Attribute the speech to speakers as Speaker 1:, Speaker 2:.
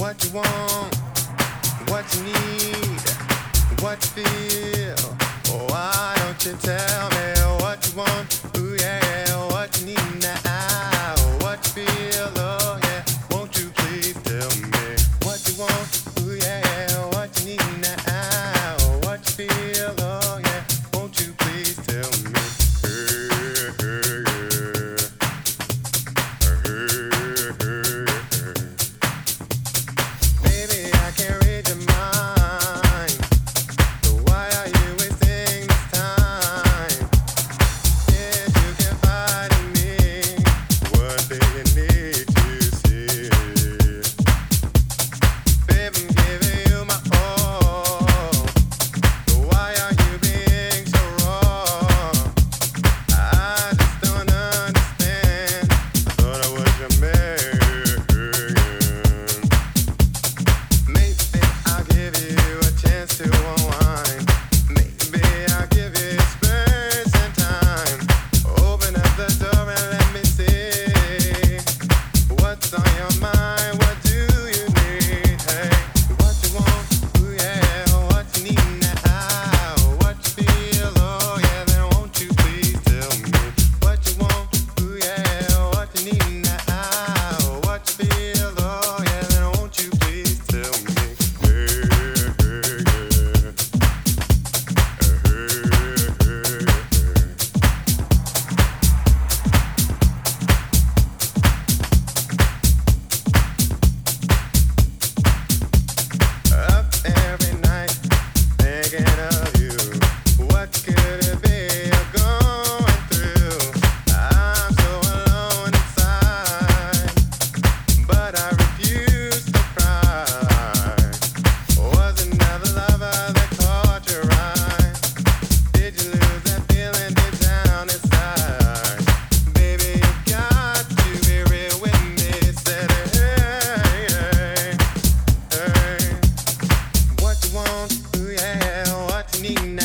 Speaker 1: what you want, what you need, what you feel. Oh, why don't you tell me what you want? Nina.